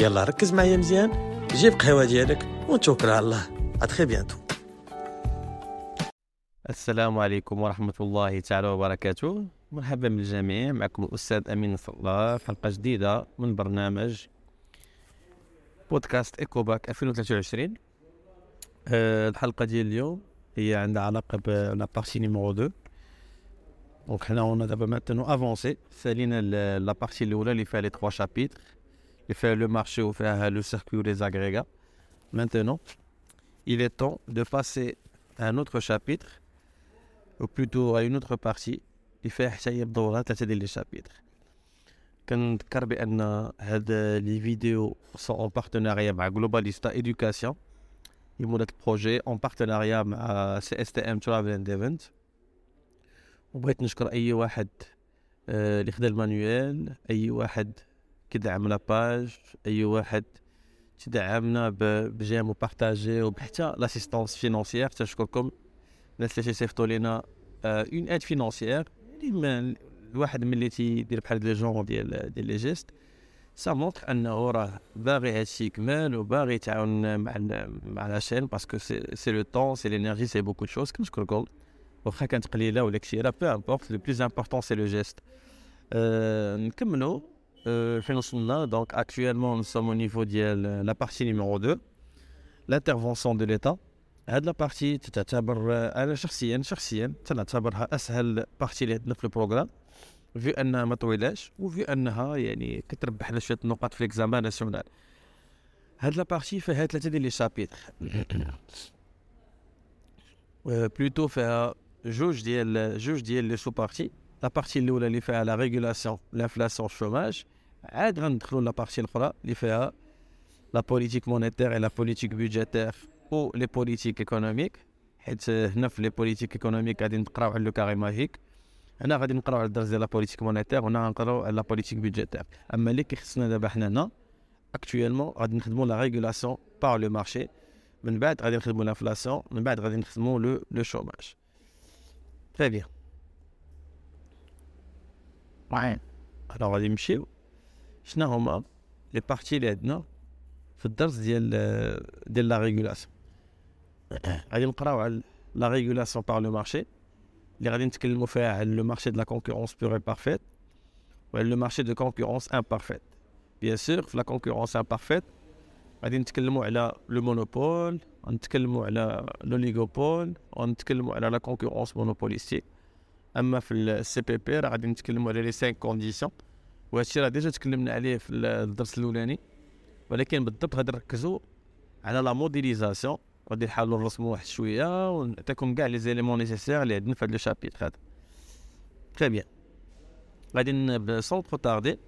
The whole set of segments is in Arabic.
يلا ركز معايا مزيان. جيب قهوة ديالك ونتوكل على الله. à bientôt السلام عليكم ورحمة الله تعالى وبركاته. مرحبا بالجميع. معكم الأستاذ أمين نصر الله في حلقة جديدة من برنامج بودكاست إيكوباك 2023 أه الحلقة ديال اليوم هي عندها علاقة ب la partie numéro 2 دونك حنا اون دابا ماتنو افونسي سالينا لا بارتي الأولى اللي فيها لي تخوا شابيتر اللي فيها لو مارشي وفيها لو سيركوي لي زاغريغا Maintenant, il est temps de passer à un autre chapitre, ou plutôt à une autre partie. اللي فيها حتى هي بدورها ثلاثة ديال لي شابيتر كنذكر بان هاد لي فيديو سون اون بارتناريا مع جلوباليستا ايدوكاسيون يمون هاد البروجي اون بارتناريا مع سي اس تي ام ترافل اند ايفنت وبغيت نشكر اي واحد آه، اللي خدا ال manuel اي واحد كيدعم la page أي واحد تدعمنا ب j'aime و partager وبحتى l'assistance financière تشكركم الناس اللي تيصيفطوا لينا une aide financière ديما الواحد ملي تيدير بحال de genre ديال ديال les gestes ça montre أنه راه باغي هادشي يكمل وباغي يتعاون مع مع la chaîne parce que c'est le temps c'est l'énergie c'est beaucoup de choses كنشكركم واخا كانت قليلة ولا كثيره peu importe le plus important c'est le geste نكملوا فين وصلنا donc actuellement nous sommes au niveau ديال la partie numéro 2 l'intervention de l'état. هاد la partie تعتبر أنا شخصيا شخصيا تنعتبرها اسهل partie اللي عندنا في ال programme في انها ما طويلاش وفي انها يعني كتربح لنا شوية نقاط في l'examen national هاد la partie فيها ثلاثة ديال les chapitres plutôt فيها جوج ديال جوج ديال les sous-parties la partie الاولى اللي فيها la régulation l'inflation ال chômage عاد غندخلوا la partie الأخرى اللي فيها la politique monétaire et la politique budgétaire و les politiques économiques حيت هنا في les politiques économiques غادي نقراو على le carré magique هنا غادي نقراو على الدرس ديال la politique monétaire وهنا غنقراو على la politique budgétaire أما اللي كيخصنا دابا حنا هنا actuellement غادي نخدمو la régulation par le marché من بعد غادي نخدمو l'inflation من بعد غادي نخدمو le le chômage très bien وين alors غادي نمشيو شنو هما les parties اللي عندنا في الدرس ديال ديال la régulation. غادي نقراو على la régulation par le marché اللي غادي نتكلموا فيها على le marché de la concurrence pure et parfaite وعلى le marché de concurrence imparfaite bien sûr في la concurrence imparfaite غادي نتكلموا على le monopole غنتكلموا على l'oligopole ونتكلموا على la concurrence monopolistique أما في ال CPP راه غادي نتكلموا على les 5 conditions وهادشي راه déjà تكلمنا عليه في الدرس الأولاني. ولكن بالضبط غادي نركزوا على la modélisation غادي نحاولوا نرسموا واحد شوية ونعطيكم كاع les éléments nécessaires اللي عندنا في هذا le chapitre هذا. très bien غادي sans trop tarder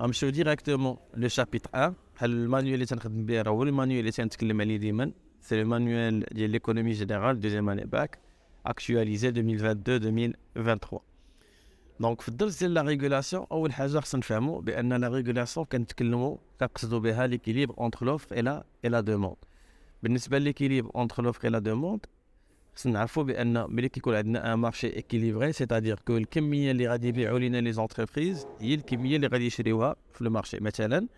غنمشيو directement le chapitre 1 بحال ال manuel اللي تنخدم به راه هو ال manuel اللي تنتكلم عليه ديما. c'est le manuel ديال l'économie générale deuxième année bac actualisé 2022 2023 donc في الدرس ديال la régulation أول حاجة خصنا نفهموا بأن la régulation كنتكلموا كنقصدوا بها l'équilibre entre l'offre et la et la demande بالنسبة l'équilibre entre l'offre et la demande خصنا نعرفوا بأن ملي كيكون عندنا un marché équilibré c'est-à-dire que الكمية اللي غادي يبيعوا لنا les entreprises هي الكمية اللي غادي يشريوها في ال marché مثلا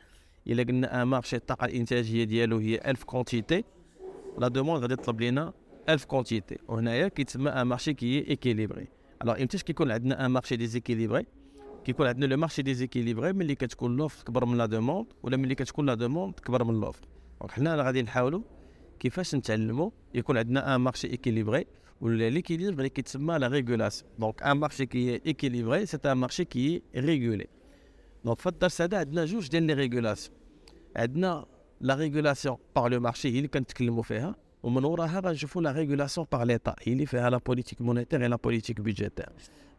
إلا قلنا un marché الطاقه الإنتاجية ديالو هي 1000 quantités la demande غادي تطلب لنا 1000 quantités وهنايا كيتسمى un marché qui est équilibré alors امتاش كيكون عندنا un marché déséquilibré كيكون عندنا le marché déséquilibré ملي كتكون l'offre كبر من la demande ولا ملي كتكون la demande كبر من l'offre donc حنا غادي نحاولوا كيفاش نتعلموا يكون عندنا un marché équilibré ولا l'équilibre اللي كيتسمى la régulation donc un marché qui est équilibré c'est un marché qui est régulé donc في الدرس هذا عندنا جوج ديال les régulations عندنا la régulation par le marché هي اللي كنتكلموا فيها ومن وراها غنشوفوا la régulation par l'État هي اللي فيها la politique monétaire et la politique budgétaire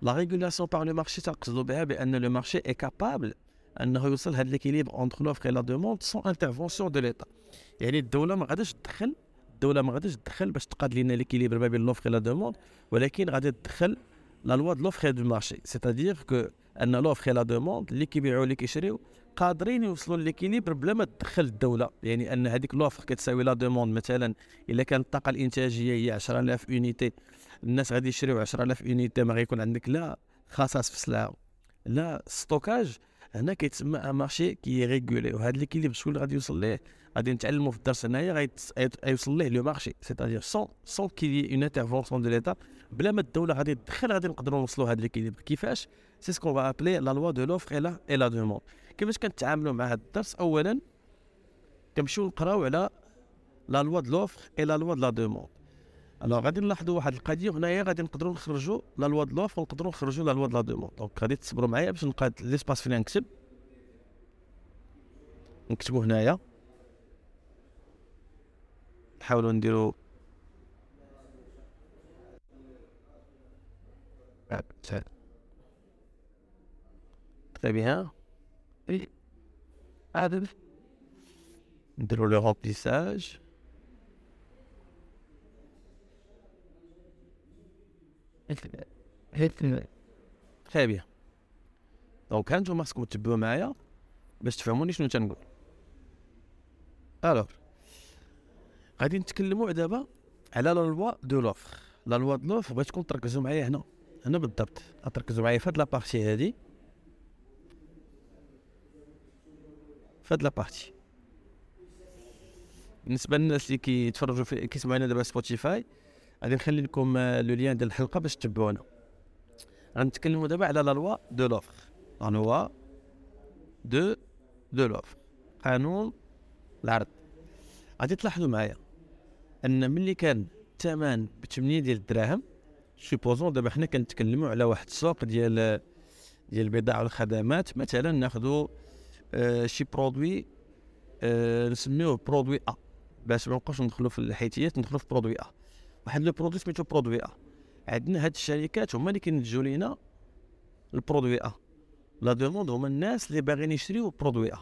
la régulation par le marché تنقصدوا بها بان le marché est capable انه يوصل هذا l'équilibre entre l'offre et la demande sans intervention de l'État يعني الدولة ما غاديش تدخل الدولة ما غاديش تدخل باش تقاد لنا l'équilibre ما بين l'offre la demande ولكن غادي تدخل la loi de l'offre du marché c'est-à-dire que ان l'offre la demande اللي كيبيعوا اللي كيشريو قادرين يوصلوا l'équilibre بلا ما تدخل الدولة. يعني أن هذيك l'offre كتساوي la demande مثلا إلا كانت الطاقة الإنتاجية هي 10000 unités الناس غادي يشريو 10000 unités ما غيكون عندك لا خصاص في السلعه لا stockage. هنا كيتسمى un marché qui est régulé وهذا l'équilibre شكون اللي غادي يوصل ليه. غادي نتعلموا في الدرس هنايا غيوصل ليه le marché. c'est-à-dire sans sans qu'il y ait une intervention de l'État بلا ما الدولة غادي تدخل غادي نقدروا نوصلوا هذا l'équilibre كيفاش؟ c'est ce qu'on va appeler la loi de l'offre et la et la demande كيفاش كنتعاملوا مع هذا الدرس؟ اولا كنمشيو نقراو على la loi de l'offre et la loi de la demande alors غادي نلاحظوا واحد القضية هنايا غادي نقدروا نخرجوا la loi de l'offre ونقدروا نخرجوا la loi de la demande donc غادي تصبروا معايا باش نلقى l'espace فين نكتب نكتبوا هنايا. نحاولوا نديروا bien هذا نديروا le remplissage très bien donc هانتوما خاصكم تتبعوا معايا باش تفهموني شنو تنقول alors غادي نتكلموا دابا على la loi de l'offre. la loi de l'offre بغيتكم تركزوا معايا هنا. هنا بالضبط. تركزوا معايا في هاد la partie هادي. في هاد la partie بالنسبة للناس اللي كيتفرجوا في كيسمعونا دابا سبوتيفاي غادي نخلي لكم le lien ديال الحلقة باش تتبعونا. غنتكلموا دابا على la loi de l'offre. la loi de de l'offre. قانون العرض. غادي تلاحظوا معايا. أن ملي كان الثمن ب 8 ديال الدراهم supposons دابا حنا كنتكلموا على واحد السوق ديال ديال البضاعة والخدمات مثلا ناخذوا آه شي produit آه نسميوه produit A باش ما نبقاوش ندخلوا في الحيتيات ندخلوا في produit A واحد le produit سميتو produit A عندنا هاد الشركات هما اللي كينتجوا لينا ال produit A la demande هما الناس اللي باغيين يشريو produit A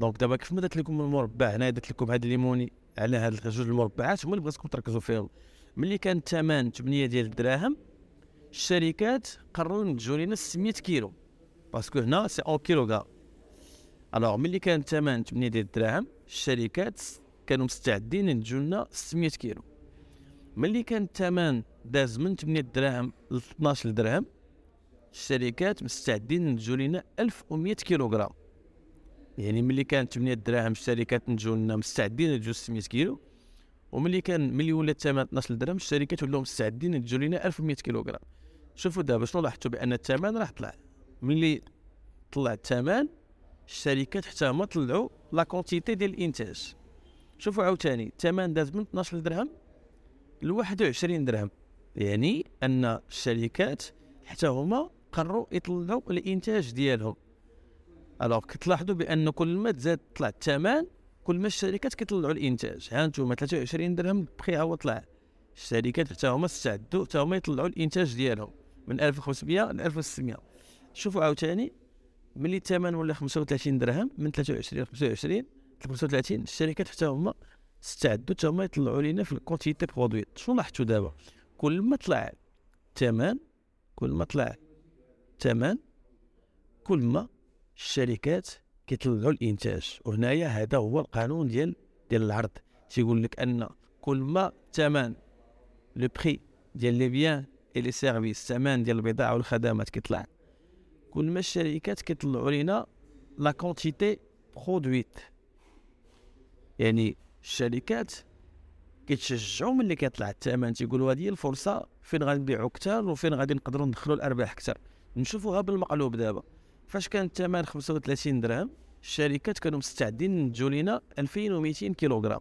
donc دابا كيف ما درت لكم المربع هنا درت لكم هاد ليموني على هاد جوج المربعات هما اللي بغيتكم تركزوا فيهم. ملي كان الثمن 8 ديال الدراهم الشركات قرروا ينتجوا لنا 600 كيلو. parce que هنا c'est en kilogrammes alors ملي كان الثمن 8 ديال الدراهم الشركات كانوا مستعدين ينتجوا لنا 600 كيلو. ملي كان الثمن داز من 8 دراهم ل 12 درهم الشركات مستعدين ينتجوا لنا 1100 كيلوغرام. يعني ملي كانت 8 دراهم الشركات نتجوا لنا مستعدين ينتجوا 600 كيلو وملي كان ملي ولا الثمن 12 درهم الشركات ولاو مستعدين ينتجوا لنا 1100 كيلوغرام. شوفوا دابا شنو لاحظتوا بأن الثمن راه طلع. ملي طلع الثمن الشركات حتى هما طلعوا la quantité ديال الإنتاج. شوفوا عاوتاني الثمن داز من 12 درهم ل 21 درهم. يعني أن الشركات حتى هما قرروا يطلعوا الإنتاج ديالهم. alors كتلاحظوا بأن كل ما تزاد طلع الثمن كل ما الشركات كيطلعوا الإنتاج. ها أنتم 23 درهم بقي هو طلع. الشركات حتى هما استعدوا حتى هما يطلعوا الإنتاج ديالهم من 1500 ل 1600 شوفوا عاوتاني ملي الثمن ولا 35 درهم من 23 ل 25 35 الشركات حتى هما استعدوا حتى هما يطلعوا لينا في الكونتيتي برودوي شنو لاحظتوا دابا؟ كل ما طلع الثمن كل ما طلع الثمن كل ما الشركات كيطلعوا الإنتاج. وهنايا هذا هو القانون ديال ديال العرض. تيقول لك أن كل ما الثمن le prix ديال les biens et les services الثمن ديال البضاعة والخدمات كيطلع. كل ما الشركات كيطلعوا لينا la quantité produite يعني الشركات كيتشجعوا ملي كيطلع الثمن تيقولوا هذه الفرصة فين غنبيعوا أكثر وفين غادي نقدروا ندخلوا الأرباح أكثر. نشوفوها بالمقلوب دابا. فاش كان الثمن 35 درهم الشركات كانوا مستعدين ينتجوا لينا 2200 كيلوغرام.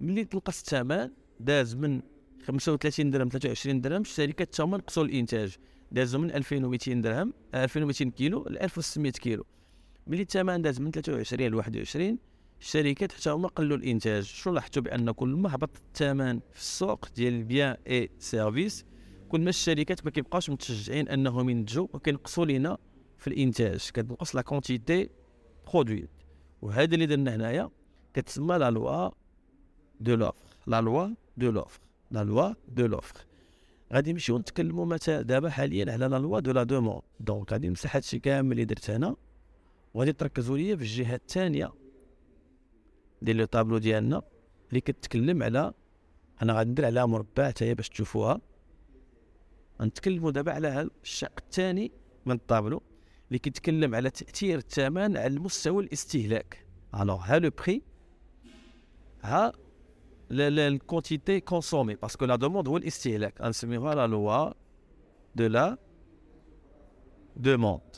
ملي تنقص الثمن داز من 35 درهم 23 درهم الشركات حتى هما نقصوا الإنتاج. دازوا من 2200 درهم 2200 كيلو ل 1600 كيلو. ملي الثمن داز من 23 ل 21 الشركات حتى هما قلوا الإنتاج. شنو لاحظتوا بأن كل ما هبط الثمن في السوق ديال ال biens et services كل ما الشركات ما كيبقاوش متشجعين أنهم ينتجوا وكينقصوا لينا في الإنتاج كتنقص la quantité produite وهذا اللي درنا هنايا كتسمى la loi de l'offre la loi de l'offre la loi de l'offre غادي نمشيو نتكلموا مثلا دابا حاليا على la loi de la demande donc غادي نمسح هادشي كامل اللي درت هنا وغادي تركزوا ليا في الجهة الثانية ديال le tableau ديالنا اللي كتكلم على أنا غادي ندير عليها مربع حتى باش تشوفوها. غنتكلموا دابا على الشق الثاني من الطابلو اللي كيتكلم على تأثير الثمن على مستوى الاستهلاك. alors ها le prix ها ال quantité consommée parce que la demande هو الاستهلاك. غنسميوها la loi de la demande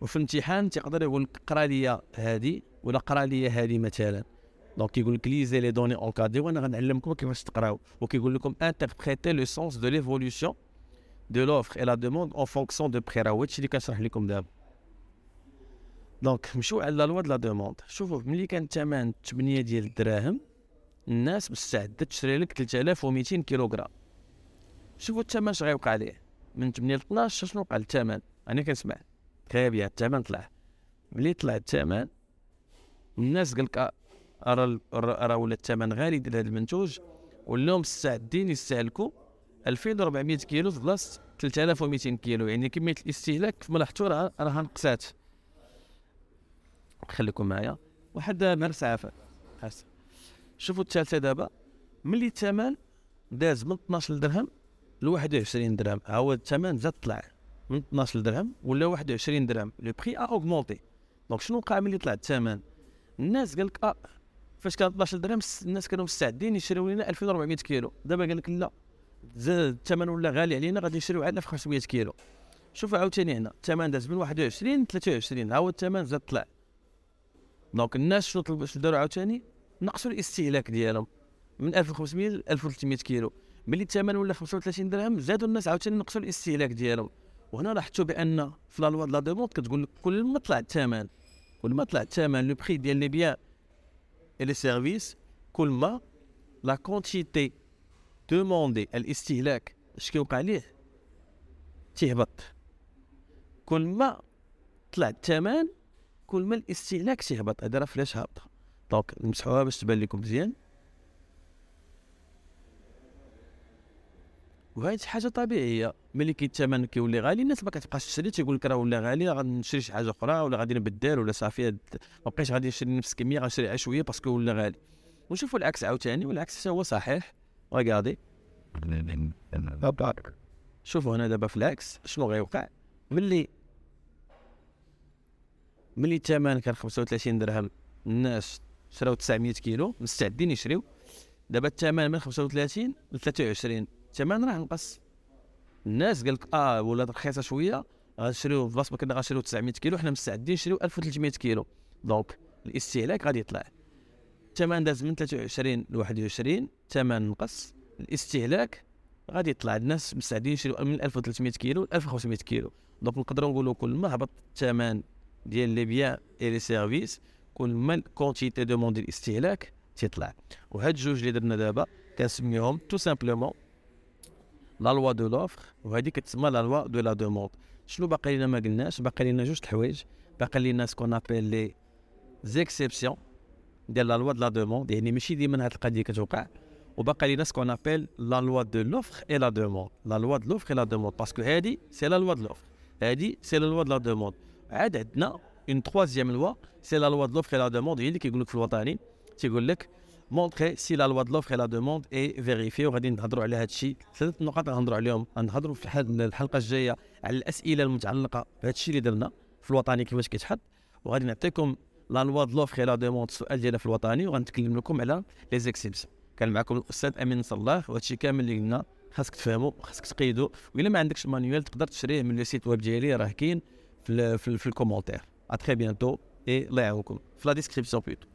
وفي الامتحان تيقدر يقول لك قرا لي هذه ولا قرا لي هذه مثلا. donc كيقول لك lisez les données encadrées وأنا غنعلمكم كيفاش تقراو. وكيقول لكم interprétez le sens de l'évolution et la demande en fonction du prix راه هادشي اللي كنشرح لكم دابا donc نمشيو على la loi de la demande شوفوا ملي كان الثمن 8 ديال الدراهم الناس مستعده تشري لك 3200 كيلوغرام شوفوا الثمن اش غيوقع عليه من 8 ل 12 شنو وقع الثمن أنا كنسمع بيان الثمن طلع ملي طلع الثمن الناس قال لك راه ولا الثمن غالي ديال هذا المنتوج ولاو مستعدين يستهلكوا 2400 كيلو في بلاصه 3200 كيلو يعني كمية الاستهلاك كما لاحظتوا راه راه نقصات. خليكم معايا. واحد مرسى عفا شوفوا الثالثه دابا. ملي الثمن داز من 12 درهم ل 21 درهم. ها هو الثمن زاد طلع من 12 درهم ولا 21 درهم. le prix a augmenté donc شنو وقع ملي طلع الثمن الناس قال لك آه فاش كان 12 درهم الناس كانوا مستعدين يشريو لنا 2400 كيلو. دابا قال لك لا. زاد الثمن ولا غالي علينا غادي نشريو على 1500 كيلو. شوف عاوتاني هنا الثمن داز من 21 ل 23 ها هو الثمن زاد طلع. donc الناس شنو طلبوا شنو داروا عاوتاني؟ نقصوا الاستهلاك ديالهم من 1500 ل 1300 كيلو. ملي الثمن ولا 35 درهم زادوا الناس عاوتاني نقصوا الاستهلاك ديالهم. وهنا لاحظتوا بأن في la loi la demande كتقول لك كل ما طلع الثمن كل ما طلع الثمن le prix ديال les biens et les services كل ما la quantité demandée الاستهلاك اش كيوقع ليه؟ تيهبط كل ما طلع الثمن كل ما الاستهلاك تيهبط هذا راه flèche هابطة. donc نمسحوها باش تبان لكم مزيان. وهذه حاجة طبيعية. ملي كي الثمن كيولي غالي الناس ما كتبقاش تشري. تيقول لك راه ولا غالي غنشري شي حاجة أخرى ولا غادي نبدل ولا صافي. ما بقيتش غادي نشري نفس الكمية غنشري شوية parce que ولا غالي. ونشوفوا العكس عاوتاني والعكس هو صحيح. regardez شوفوا هنا دابا في العكس شنو غيوقع ملي ملي الثمن كان 35 درهم. الناس شراو 900 كيلو. مستعدين يشريو. دابا الثمن من 35 ل 23 الثمن راه نقص. الناس قال لك آه ولات رخيصة شوية. غنشريو في بلاصه ما كنا غنشريو 900 كيلو. حنا مستعدين نشريو 1300 كيلو. donc الاستهلاك غادي يطلع. الثمن داز من 23 ل 21 الثمن نقص الاستهلاك غادي يطلع الناس مستعدين يشريو من 1300 كيلو ل 1500 كيلو. donc نقدروا نقولوا كل ما هبط الثمن ديال les biens et les services كل ما ال quantité demandée الاستهلاك تيطلع. وهاد الجوج اللي درنا دابا كنسميهم tout simplement la loi de l'offre وهذه كتسمى la loi de la demande شنو باقي لنا ما قلناش؟ باقي لنا جوج الحوايج باقي لنا ce qu'on appelle les exceptions ديال la loi de la demande يعني ماشي ديما هاد القضية كتوقع. وباقي لنا ce qu'on appelle la loi de l'offre et la demande la loi de l'offre et la demande parce que هادي c'est la loi de l'offre هادي c'est la loi de la demande عاد عندنا une troisième loi c'est la loi de l'offre et la demande هي اللي كيقول لك في الوطني تيقول لك montrez si la loi de l'offre et la demande est vérifiée وغادي نهضروا على هذا الشيء ثلاث نقاط غنهضروا عليهم غنهضروا في الحلقة الجايه على الاسئله المتعلقه بهذا الشيء اللي درنا في الوطني كيفاش كيتحط وغادي نعطيكم la loi de l'offre et la demande السؤال ديالها في الوطني وغنتكلم لكم على les exceptions كان معكم الأستاذ أمين وهذا الشيء كامل اللي قلنا. خاصك تفهموا خاصك تقيدوا وإلا ما عندكش ال manuel تقدر تشريه من le site web ديالي راه كاين في, في, في ال commentaire. à très bientôt et الله يعاونكم في la description plutôt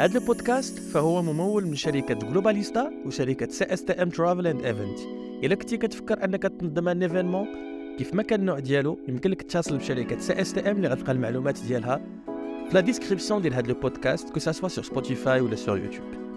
هذا البودكاست فهو ممول من شركة جلوباليستا وشركة CSTM Travel and Event إلا كنتي كتفكر أنك تنظم un événement كيف ما كان النوع ديالو يمكن لك تتصل بشركة CSTM اللي غتلقى المعلومات ديالها. في la description ديال هذا البودكاست que ce soit sur Spotify ولا sur YouTube